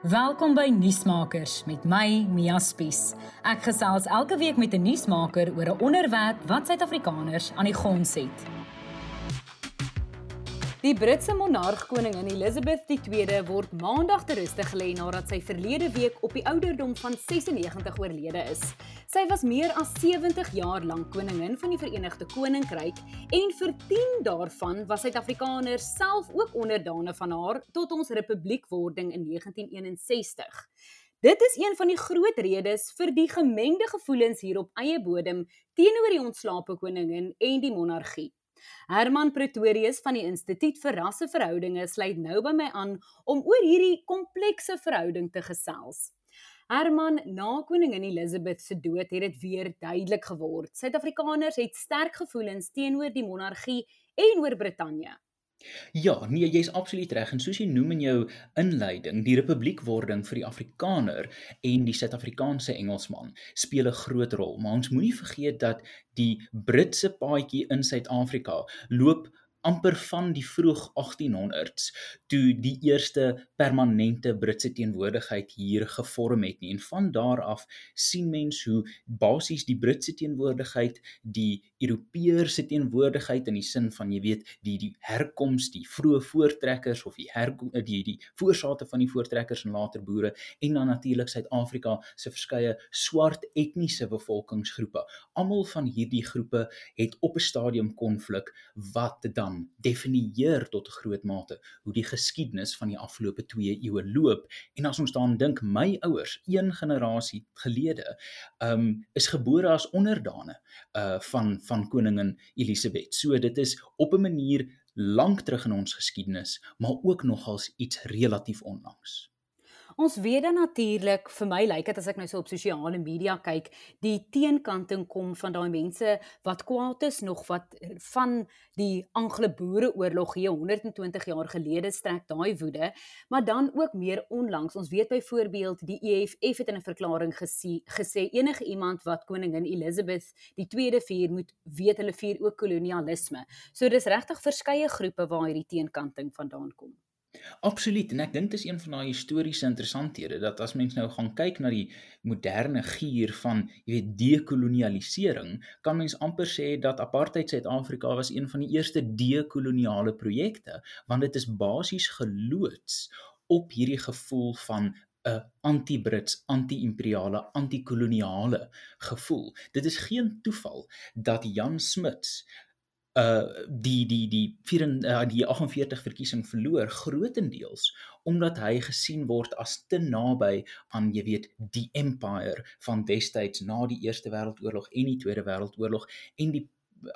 Welkom by Nuusmakers met my Mia Spies. Ek gesels elke week met 'n nuusmaker oor 'n onderwerp wat Suid-Afrikaners aan die gons het. Die Britse monarg koningin Elizabeth II word maandag ter ruste gelê nadat sy verlede week op die ouderdom van 96 oorlede is. Sy was meer as 70 jaar lank koningin van die Verenigde Koninkryk en vir 10 daarvan was Suid-Afrikaners self ook onderdane van haar tot ons republiekwording in 1961. Dit is een van die groot redes vir die gemengde gevoelens hier op eie bodem teenoor die ontslape koningin en die monargie. Herman Pretorius van die Instituut vir Rasseverhoudinge sluit nou by my aan om oor hierdie komplekse verhouding te gesels. Herman, na koningin Elizabeth se dood het dit weer duidelik geword. Suid-Afrikaners het sterk gevoelens teenoor die monargie en oor Brittanje. Ja, nee, jy's absoluut reg en soos jy noem in jou inleiding, die republiekwording vir die Afrikaner en die Suid-Afrikaanse Engelsman speel 'n groot rol, maar ons moenie vergeet dat die Britse paadjie in Suid-Afrika loop amper van die vroeg 1800s toe die eerste permanente Britse teenwoordigheid hier gevorm het nie. En van daar af sien mens hoe basies die Britse teenwoordigheid die Europeërs se teenwoordigheid in die sin van jy weet die die herkoms die vroeë voortrekkers of die her, die die voorsate van die voortrekkers en later boere en dan natuurlik Suid-Afrika se verskeie swart etniese bevolkingsgroepe. Almal van hierdie groepe het op 'n stadium konflik wat dan dan definieer tot 'n groot mate hoe die geskiedenis van die afgelope 2 eeue loop en as ons daaraan dink my ouers een generasie gelede um is gebore as onderdane uh van van koningin Elisabeth. So dit is op 'n manier lank terug in ons geskiedenis, maar ook nogals iets relatief onlangs. Ons weet dan natuurlik, vir my lyk dit as ek nou so op sosiale media kyk, die teenkanting kom van daai mense wat kwaad is nog wat van die Anglo-Boereoorlog hier 120 jaar gelede strek daai woede, maar dan ook meer onlangs. Ons weet byvoorbeeld die EFF het in 'n verklaring gesê, gesê enige iemand wat koningin Elizabeth die tweede vier moet weet hulle vier ook kolonialisme. So dis regtig verskeie groepe waar hierdie teenkanting vandaan kom. Absoluut en ek dink dit is een van daai historiese interessanthede dat as mens nou gaan kyk na die moderne gier van jy weet dekolonialisering kan mens amper sê dat apartheid Suid-Afrika was een van die eerste dekoloniale projekte want dit is basies geloods op hierdie gevoel van 'n anti-Brits, anti-imperiale, anti-koloniale gevoel. Dit is geen toeval dat Jan Smuts uh die die die 4 uh, die 48 verkiesing verloor grootendeels omdat hy gesien word as te naby aan jy weet die empire van destyds na die Eerste Wêreldoorlog en die Tweede Wêreldoorlog en die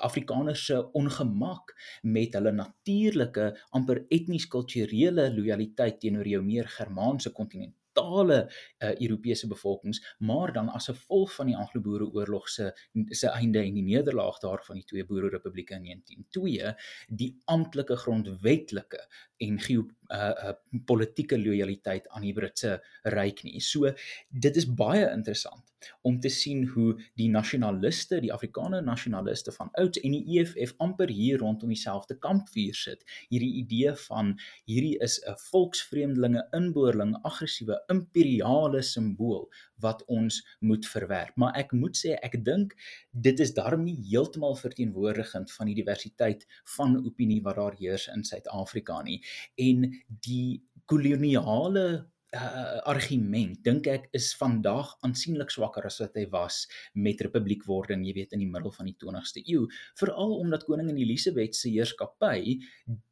Afrikaners se ongemak met hulle natuurlike amper etnies kulturele lojaliteit teenoor jou meer Germaanse kontinent totale uh, Europese bevolkings, maar dan as gevolg van die Anglo-Boereoorlog se se einde en die nederlaag daarvan die twee boererepublieke in 1902, die amptelike grondwetlike en geo uh, uh politieke lojaliteit aan die Britse ryk nie. So dit is baie interessant om te sien hoe die nasionaliste, die Afrikaner nasionaliste van ouds en die EFF amper hier rondom dieselfde kampvuur sit. Hierdie idee van hierdie is 'n volksvreemdelinge inboorling aggressiewe imperiale simbool wat ons moet verwerp. Maar ek moet sê ek dink dit is darm nie heeltemal verteenwoordigend van die diversiteit van opinie wat daar heers in Suid-Afrika nie. En die koloniale uh, argument dink ek is vandag aansienlik swakker as wat hy was met republiekwording, jy weet in die middel van die 20ste eeu, veral omdat koningin Elisabeth se heerskappy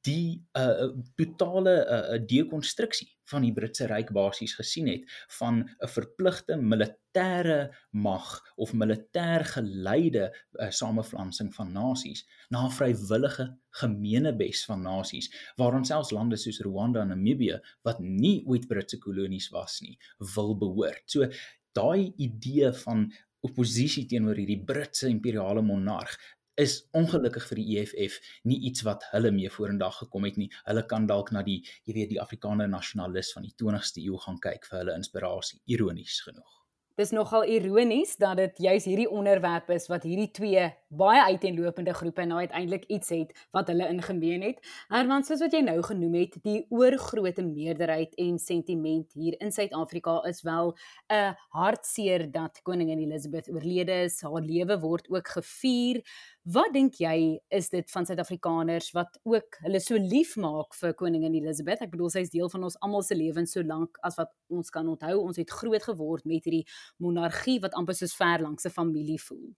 die uh, totale uh, dekonstruksie van die Britse ryk basies gesien het van 'n verpligte militêre mag of militêr geleide uh, samevlansing van nasies na 'n vrywillige gemeenebes van nasies waaraan selfs lande soos Rwanda en Namibië wat nie ooit Britse kolonies was nie wil behoort. So daai idee van oppositie teenoor hierdie Britse imperiale monarg is ongelukkig vir die EFF nie iets wat hulle mee vorendag gekom het nie. Hulle kan dalk na die jy weet die Afrikaner nasionalis van die 20ste eeu gaan kyk vir hulle inspirasie, ironies genoeg. Dis nogal ironies dat dit juis hierdie onderwerp is wat hierdie twee baie uiteenlopende groepe nou uiteindelik iets het wat hulle in gemeen het. Herman, soos wat jy nou genoem het, die oorgrootste meerderheid en sentiment hier in Suid-Afrika is wel 'n hartseer dat koningin Elizabeth oorlede is. Haar lewe word ook gevier. Wat dink jy is dit van Suid-Afrikaners wat ook hulle so lief maak vir koningin Elizabeth? Ek bedoel sy is deel van ons almal se lewens so lank as wat ons kan onthou. Ons het groot geword met hierdie monargie wat amper soos ver langs 'n familie voel.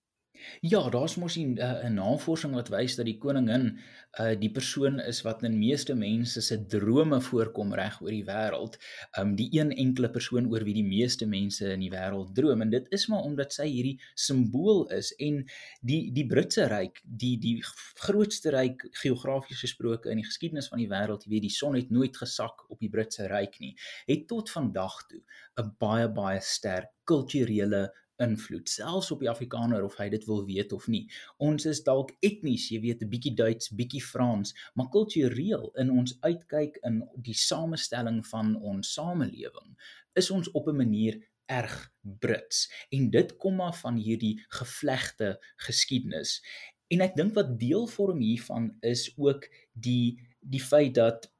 Ja, daar's mos 'n uh, navorsing wat wys dat die koningin uh die persoon is wat in meeste mense se drome voorkom reg oor die wêreld. Um die een enkele persoon oor wie die meeste mense in die wêreld droom en dit is maar omdat sy hierdie simbool is en die die Britse ryk, die die grootste ryk geografies gesproke in die geskiedenis van die wêreld, jy weet die son het nooit gesak op die Britse ryk nie, het tot vandag toe 'n baie baie sterk kulturele invloed selfs op die Afrikaner of hy dit wil weet of nie. Ons is dalk etnies, jy weet, 'n bietjie Duits, bietjie Frans, maar kultureel in ons uitkyk in die samestelling van ons samelewing is ons op 'n manier erg Brits. En dit kom maar van hierdie gevlegte geskiedenis. En ek dink wat deel vorm hiervan is ook die die feit dat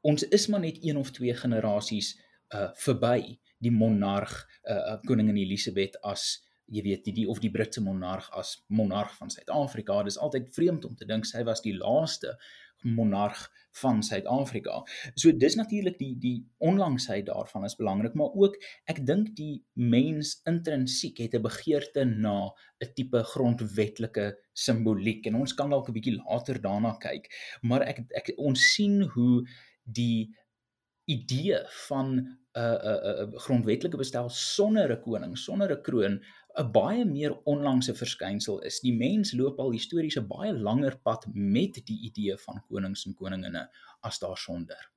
ons is maar net een of twee generasies uh verby die monarg uh, koningin Elisabeth as jy weet die, die of die Britse monarg as monarg van Suid-Afrika. Dit is altyd vreemd om te dink sy was die laaste monarg van Suid-Afrika. So dis natuurlik die die onlangsheid daarvan is belangrik, maar ook ek dink die mens intrinsiek het 'n begeerte na 'n tipe grondwetlike simboliek en ons kan dalk 'n bietjie later daarna kyk, maar ek ek ons sien hoe die idee van 'n 'n 'n grondwetlike bestel sonder 'n koning, sonder 'n kroon 'n baie meer onlangse verskynsel is. Die mens loop al histories 'n baie langer pad met die idee van konings en koninginne as daar sonder.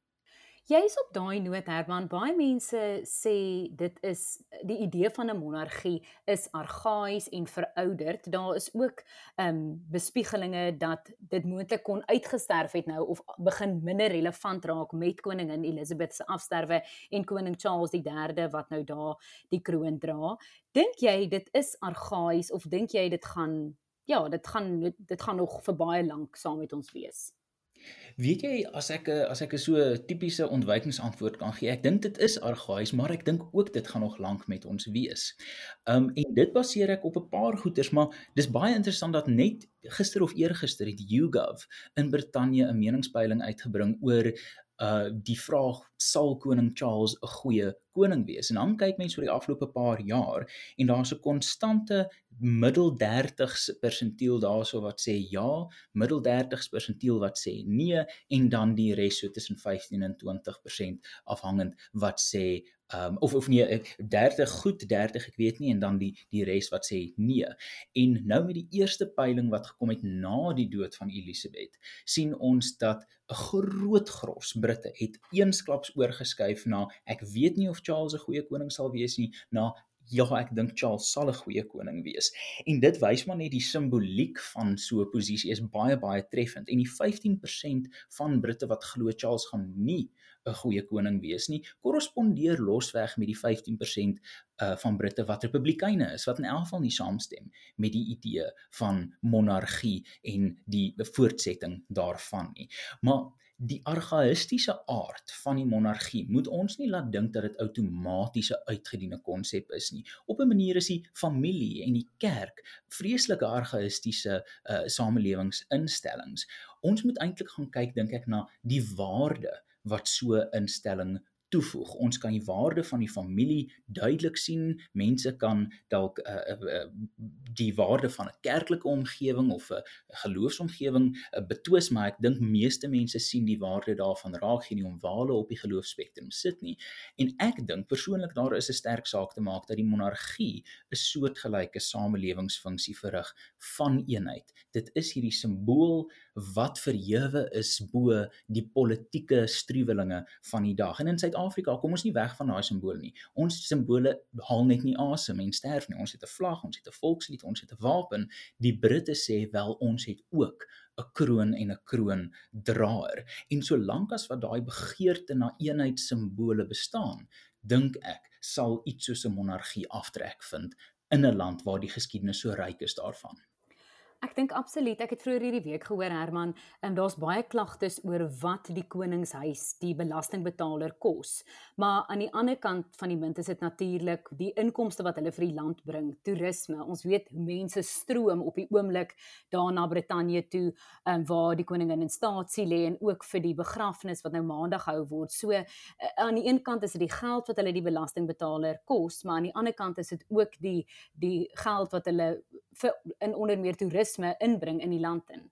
Jy's op daai noot Herman, baie mense sê dit is die idee van 'n monargie is argaïs en verouderd. Daar is ook ehm um, bespiegelinge dat dit moontlik kon uitgesterf het nou of begin minder relevant raak met koningin Elizabeth se afsterwe en koning Charles III wat nou daar die kroon dra. Dink jy dit is argaïs of dink jy dit gaan ja, dit gaan dit gaan nog vir baie lank saam met ons wees? Weet jy as ek as ek 'n so tipiese ontwykingsantwoord kan gee, ek dink dit is argaïs, maar ek dink ook dit gaan nog lank met ons wees. Um en dit baseer ek op 'n paar goeters, maar dis baie interessant dat net gister of eergister het YouGov in Brittanje 'n meningspeiling uitgebring oor uh die vraag sal koning Charles 'n goeie koning wees. En dan kyk mense oor die afgelope paar jaar en daar's 'n konstante middel 30s persentiel daarso wat sê ja, middel 30s persentiel wat sê nee en dan die res so tussen 15 en 20% afhangend wat sê um, of of nee 30 goed 30 ek weet nie en dan die die res wat sê nee en nou met die eerste peiling wat gekom het na die dood van Elisabeth sien ons dat 'n groot gros Britte het eensklaps oorgeskuif na ek weet nie of Charles 'n goeie koning sal wees nie na Ja, ek dink Charles sal 'n goeie koning wees. En dit wys maar net die simboliek van so 'n posisie is baie baie treffend. En die 15% van Britte wat glo Charles gaan nie 'n goeie koning wees nie, korrespondeer losweg met die 15% uh van Britte wat republikeine is, wat in elk geval nie saamstem met die idee van monargie en die voortsetting daarvan nie. Maar die argaïstiese aard van die monargie moet ons nie laat dink dat dit outomaties 'n uitgediende konsep is nie. Op 'n manier is die familie en die kerk vreeslike argaïstiese uh samelewingsinstellings. Ons moet eintlik gaan kyk dink ek na die waarde wat so instelling toevoeg. Ons kan die waarde van die familie duidelik sien. Mense kan dalk uh, uh, die waarde van 'n kerklike omgewing of 'n geloofsomgewing uh, betwis, maar ek dink meeste mense sien die waarde daarvan raak geen om waar hulle op die geloofsspektrum sit nie. En ek dink persoonlik daar is 'n sterk saak te maak dat die monargie 'n soortgelyke samelewingsfunksie verrig van eenheid. Dit is hierdie simbool wat verhewe is bo die politieke struwelinge van die dag. En in Suid Suid-Afrika kom ons nie weg van daai simbole nie. Ons simbole haal net nie asem en sterf nie. Ons het 'n vlag, ons het 'n volkslied, ons het 'n wapen. Die Britte sê wel ons het ook 'n kroon en 'n kroondraer. En solank as wat daai begeerte na eenheid simbole bestaan, dink ek sal iets soos 'n monargie aftrek vind in 'n land waar die geskiedenis so ryk is daarvan. Ek dink absoluut. Ek het vroeër hierdie week gehoor Herman, en daar's baie klagtes oor wat die koningshuis die belastingbetaler kos. Maar aan die ander kant van die munt is dit natuurlik die inkomste wat hulle vir die land bring, toerisme. Ons weet hoe mense stroom op die oomblik daar na Brittanje toe, um, waar die koningin in staatsie lê en ook vir die begrafnis wat nou maandag gehou word. So uh, aan die een kant is dit die geld wat hulle die belastingbetaler kos, maar aan die ander kant is dit ook die die geld wat hulle vir in onder meer toerisme inbring in die land in.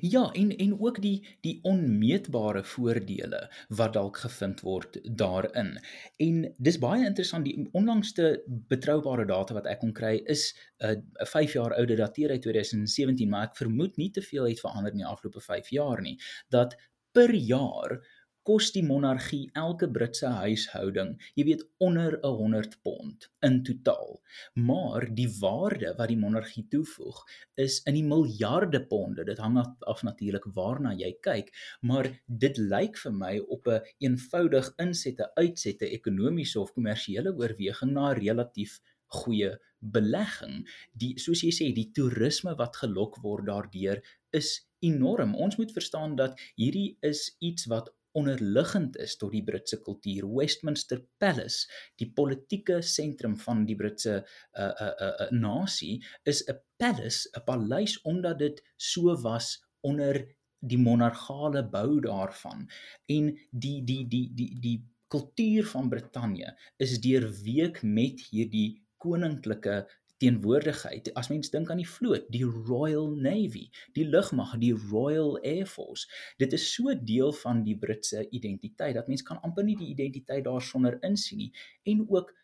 Ja, en en ook die die onmeetbare voordele wat dalk gevind word daarin. En dis baie interessant die onlangste betroubare data wat ek kon kry is 'n uh, 5 jaar oude dateer uit 2017, maar ek vermoed nie te veel het verander in die afgelope 5 jaar nie dat per jaar kos die monargie elke Britse huishouding, jy weet onder 'n 100 pond in totaal. Maar die waarde wat die monargie toevoeg is in die miljarde ponde. Dit hang af natuurlik waarna jy kyk, maar dit lyk vir my op 'n een eenvoudig insette uitsette ekonomiese of kommersiële oorweging na 'n relatief goeie belegging. Die soos jy sê, die toerisme wat gelok word daardeur is enorm. Ons moet verstaan dat hierdie is iets wat onderliggend is tot die Britse kultuur. Westminster Palace, die politieke sentrum van die Britse uh, uh, uh, uh, nasie, is 'n palace, 'n paleis omdat dit so was onder die monargale bou daarvan. En die die die die die kultuur van Brittanje is deurweek met hierdie koninklike teenwoordigheid. As mens dink aan die vloot, die Royal Navy, die lugmag, die Royal Air Force, dit is so deel van die Britse identiteit dat mens kan amper nie die identiteit daarsonder insien nie en ook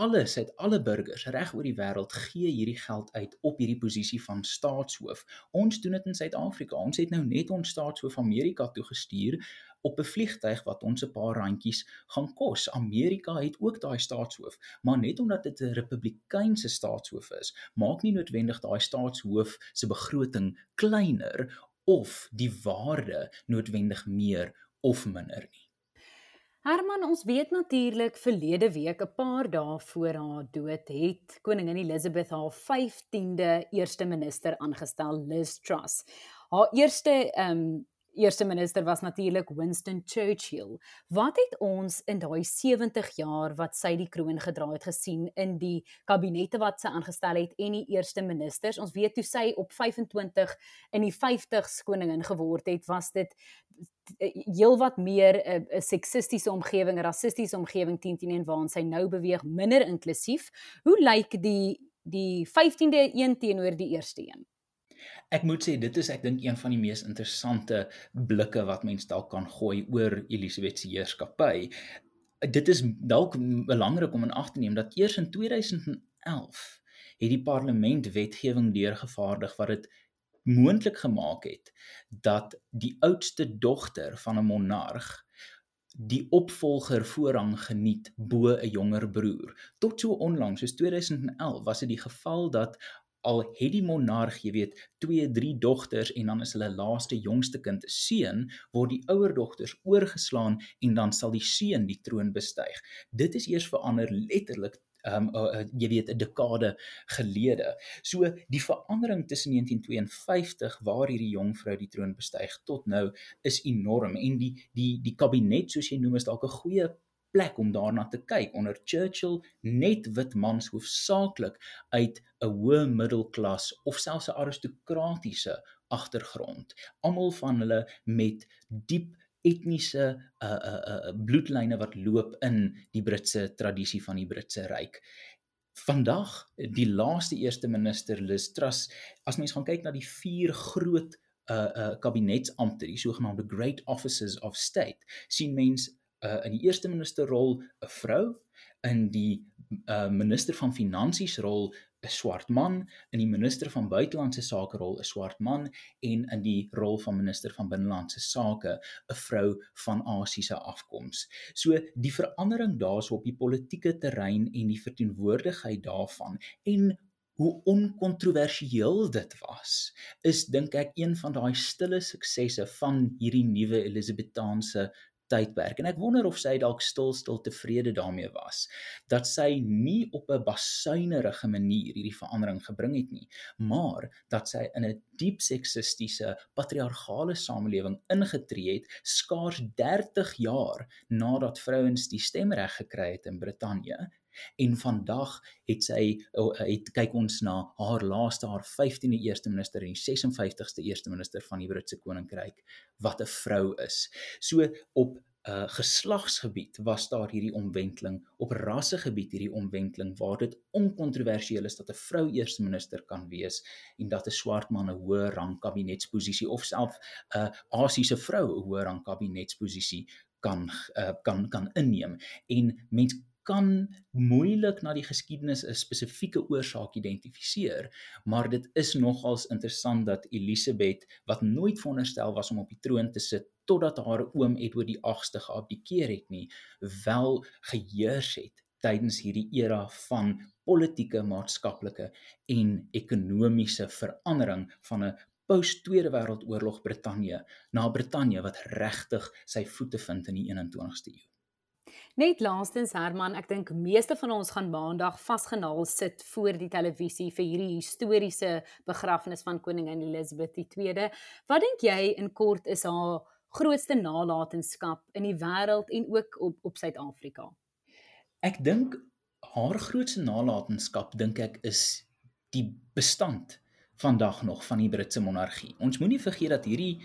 alles uit alle burgers reg oor die wêreld gee hierdie geld uit op hierdie posisie van staatshoof. Ons doen dit in Suid-Afrika. Ons het nou net ons staatshoof Amerika toe gestuur op 'n vliegtyg wat ons 'n paar randjies gaan kos. Amerika het ook daai staatshoof, maar net omdat dit 'n republikeinse staatshoof is, maak nie noodwendig daai staatshoof se begroting kleiner of die waarde noodwendig meer of minder nie. Herman, ons weet natuurlik verlede week 'n paar dae voor haar dood het koningin Elizabeth haar 15de eerste minister aangestel, Liz Truss. Haar eerste ehm um, eerste minister was natuurlik Winston Churchill. Wat het ons in daai 70 jaar wat sy die kroon gedra het gesien in die kabinette wat sy aangestel het en die eerste ministers? Ons weet toe sy op 25 in die 50s koningin geword het, was dit heelwat meer 'n uh, 'n seksistiese omgewing, rassistiese omgewing teen teen en waar sy nou beweeg minder inklusief. Hoe lyk die die 15de een teenoor die eerste een? Ek moet sê dit is ek dink een van die mees interessante blikke wat mens dalk kan gooi oor Elisabeth se heerskappy. Dit is dalk belangrik om in ag te neem dat eers in 2011 het die parlement wetgewing deurgevaardig wat dit moontlik gemaak het dat die oudste dogter van 'n monarg die opvolger voorrang geniet bo 'n jonger broer. Tot so onlangs, soos 2011, was dit die geval dat al het die monarg, jy weet, 2, 3 dogters en dan is hulle laaste jongste kind 'n seun, word die ouer dogters oorgeslaan en dan sal die seun die troon bestyg. Dit is eers verander letterlik um, uh, jy weet 'n dekade gelede. So die verandering tussen 1952 waar hierdie jong vrou die troon bestyg tot nou is enorm. En die die die kabinet soos jy noem is dalk 'n goeie plek om daarna te kyk. Onder Churchill net wit mans hoofsaaklik uit 'n hoë middelklas of selfs 'n aristokratiese agtergrond. Almal van hulle met diep etniese uh uh uh bloedlyne wat loop in die Britse tradisie van die Britse ryk. Vandag die laaste eerste minister Liz Truss, as mens gaan kyk na die vier groot uh uh kabinetsampte, die sogenaamde Great Offices of State, sien mens uh, in die eerste ministerrol 'n vrou, in die uh, minister van finansies rol 'n swart man, in die minister van buitelandse sake rol 'n swart man en in die rol van minister van binnelandse sake 'n vrou van Asiëse afkoms. So die verandering daarso op die politieke terrein en die verteenwoordigheid daarvan en hoe onkontroversieel dit was is dink ek een van daai stille suksesse van hierdie nuwe Elisabethaanse tydperk. En ek wonder of sy dalk stil stil tevrede daarmee was dat sy nie op 'n basuinerige manier hierdie verandering gebring het nie maar dat sy in 'n diep seksistiese patriargale samelewing ingetree het skaars 30 jaar nadat vrouens die stemreg gekry het in Brittanje en vandag het sy het kyk ons na haar laaste haar 15de eerste minister en die 56ste eerste minister van die Britse koninkryk wat 'n vrou is. So op uh, geslagsgebied was daar hierdie omwenteling op rassegebied hierdie omwenteling waar dit onkontroversieel is dat 'n vrou eerste minister kan wees en dat 'n swart man 'n hoë rang kabinetsposisie of self 'n uh, Asiëse vrou 'n hoë rang kabinetsposisie kan uh, kan kan inneem en mens kan moeilik na die geskiedenis 'n spesifieke oorsaak identifiseer, maar dit is nogals interessant dat Elisabeth wat nooit veronderstel was om op die troon te sit totdat haar oom Edward die 8ste geabdikeer het nie, wel geheers het tydens hierdie era van politieke, maatskaplike en ekonomiese verandering van 'n post Tweede Wêreldoorlog Brittanje na Brittanje wat regtig sy voete vind in die 21ste eeu. Net laastens Herman, ek dink meeste van ons gaan maandag vasgenaal sit voor die televisie vir hierdie historiese begrafnis van koningin Elizabeth II. Wat dink jy in kort is haar grootste nalatenskap in die wêreld en ook op op Suid-Afrika? Ek dink haar grootste nalatenskap dink ek is die bestand vandag nog van die Britse monargie. Ons moenie vergeet dat hierdie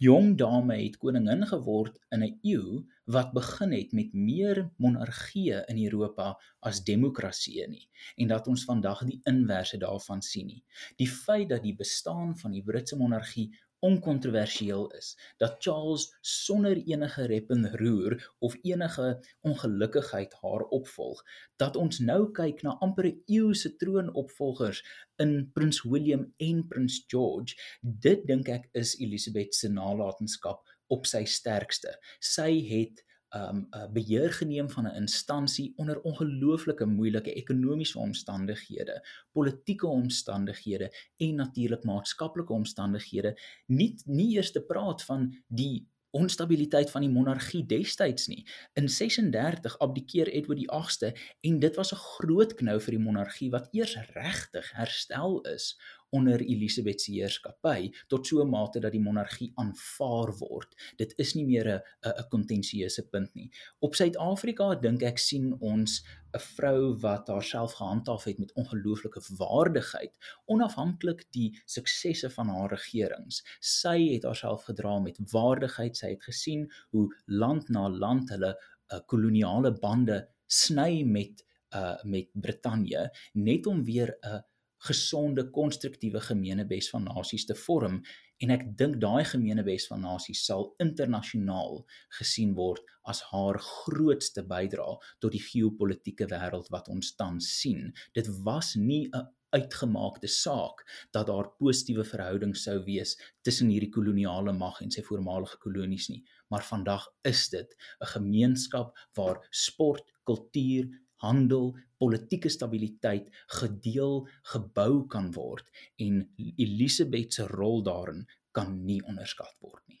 jong dame het koningin geword in 'n eeu wat begin het met meer monargieë in Europa as demokrasieë nie en dat ons vandag die inverse daarvan sien nie. Die feit dat die bestaan van die Britse monargie onkontroversieel is dat Charles sonder enige rep en roer of enige ongelukkigheid haar opvolg dat ons nou kyk na amper 'n eeu se troonopvolgers in prins William en prins George dit dink ek is Elizabeth se nalatenskap op sy sterkste. Sy het um 'n uh, beheer geneem van 'n instansie onder ongelooflike moeilike ekonomiese omstandighede, politieke omstandighede en natuurlik maatskaplike omstandighede, nie nie eers te praat van die onstabiliteit van die monargie destyds nie. In 36 abdikeer Edward die 8ste en dit was 'n groot knou vir die monargie wat eers regtig herstel is onder Elisabeth se heerskappy tot so 'n mate dat die monargie aanvaar word. Dit is nie meer 'n 'n kontensieuse punt nie. Op Suid-Afrika dink ek sien ons 'n vrou wat haarself gehandhaaf het met ongelooflike waardigheid, onafhanklik die suksesse van haar regerings. Sy het haarself gedra met waardigheid. Sy het gesien hoe land na land hulle uh, koloniale bande sny met uh met Brittanje net om weer 'n uh, gesonde konstruktiewe gemeenebes van nasies te vorm en ek dink daai gemeenebes van nasies sal internasionaal gesien word as haar grootste bydrae tot die geopolitiese wêreld wat ons tans sien. Dit was nie 'n uitgemaakte saak dat daar positiewe verhoudings sou wees tussen hierdie koloniale mag en sy voormalige kolonies nie, maar vandag is dit 'n gemeenskap waar sport, kultuur, handel, politieke stabiliteit gedeel gebou kan word en Elisabeth se rol daarin kan nie onderskat word nie.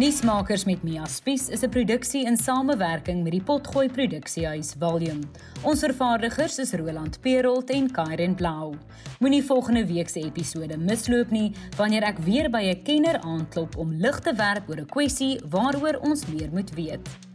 Nuusmakers met Mia Spies is 'n produksie in samewerking met die Potgooi Produksiehuis Volume. Ons vervaardigers is Roland Perolt en Kairen Blau. Moenie volgende week se episode misloop nie wanneer ek weer by 'n kenner aanklop om lig te werp oor 'n kwessie waaroor ons meer moet weet.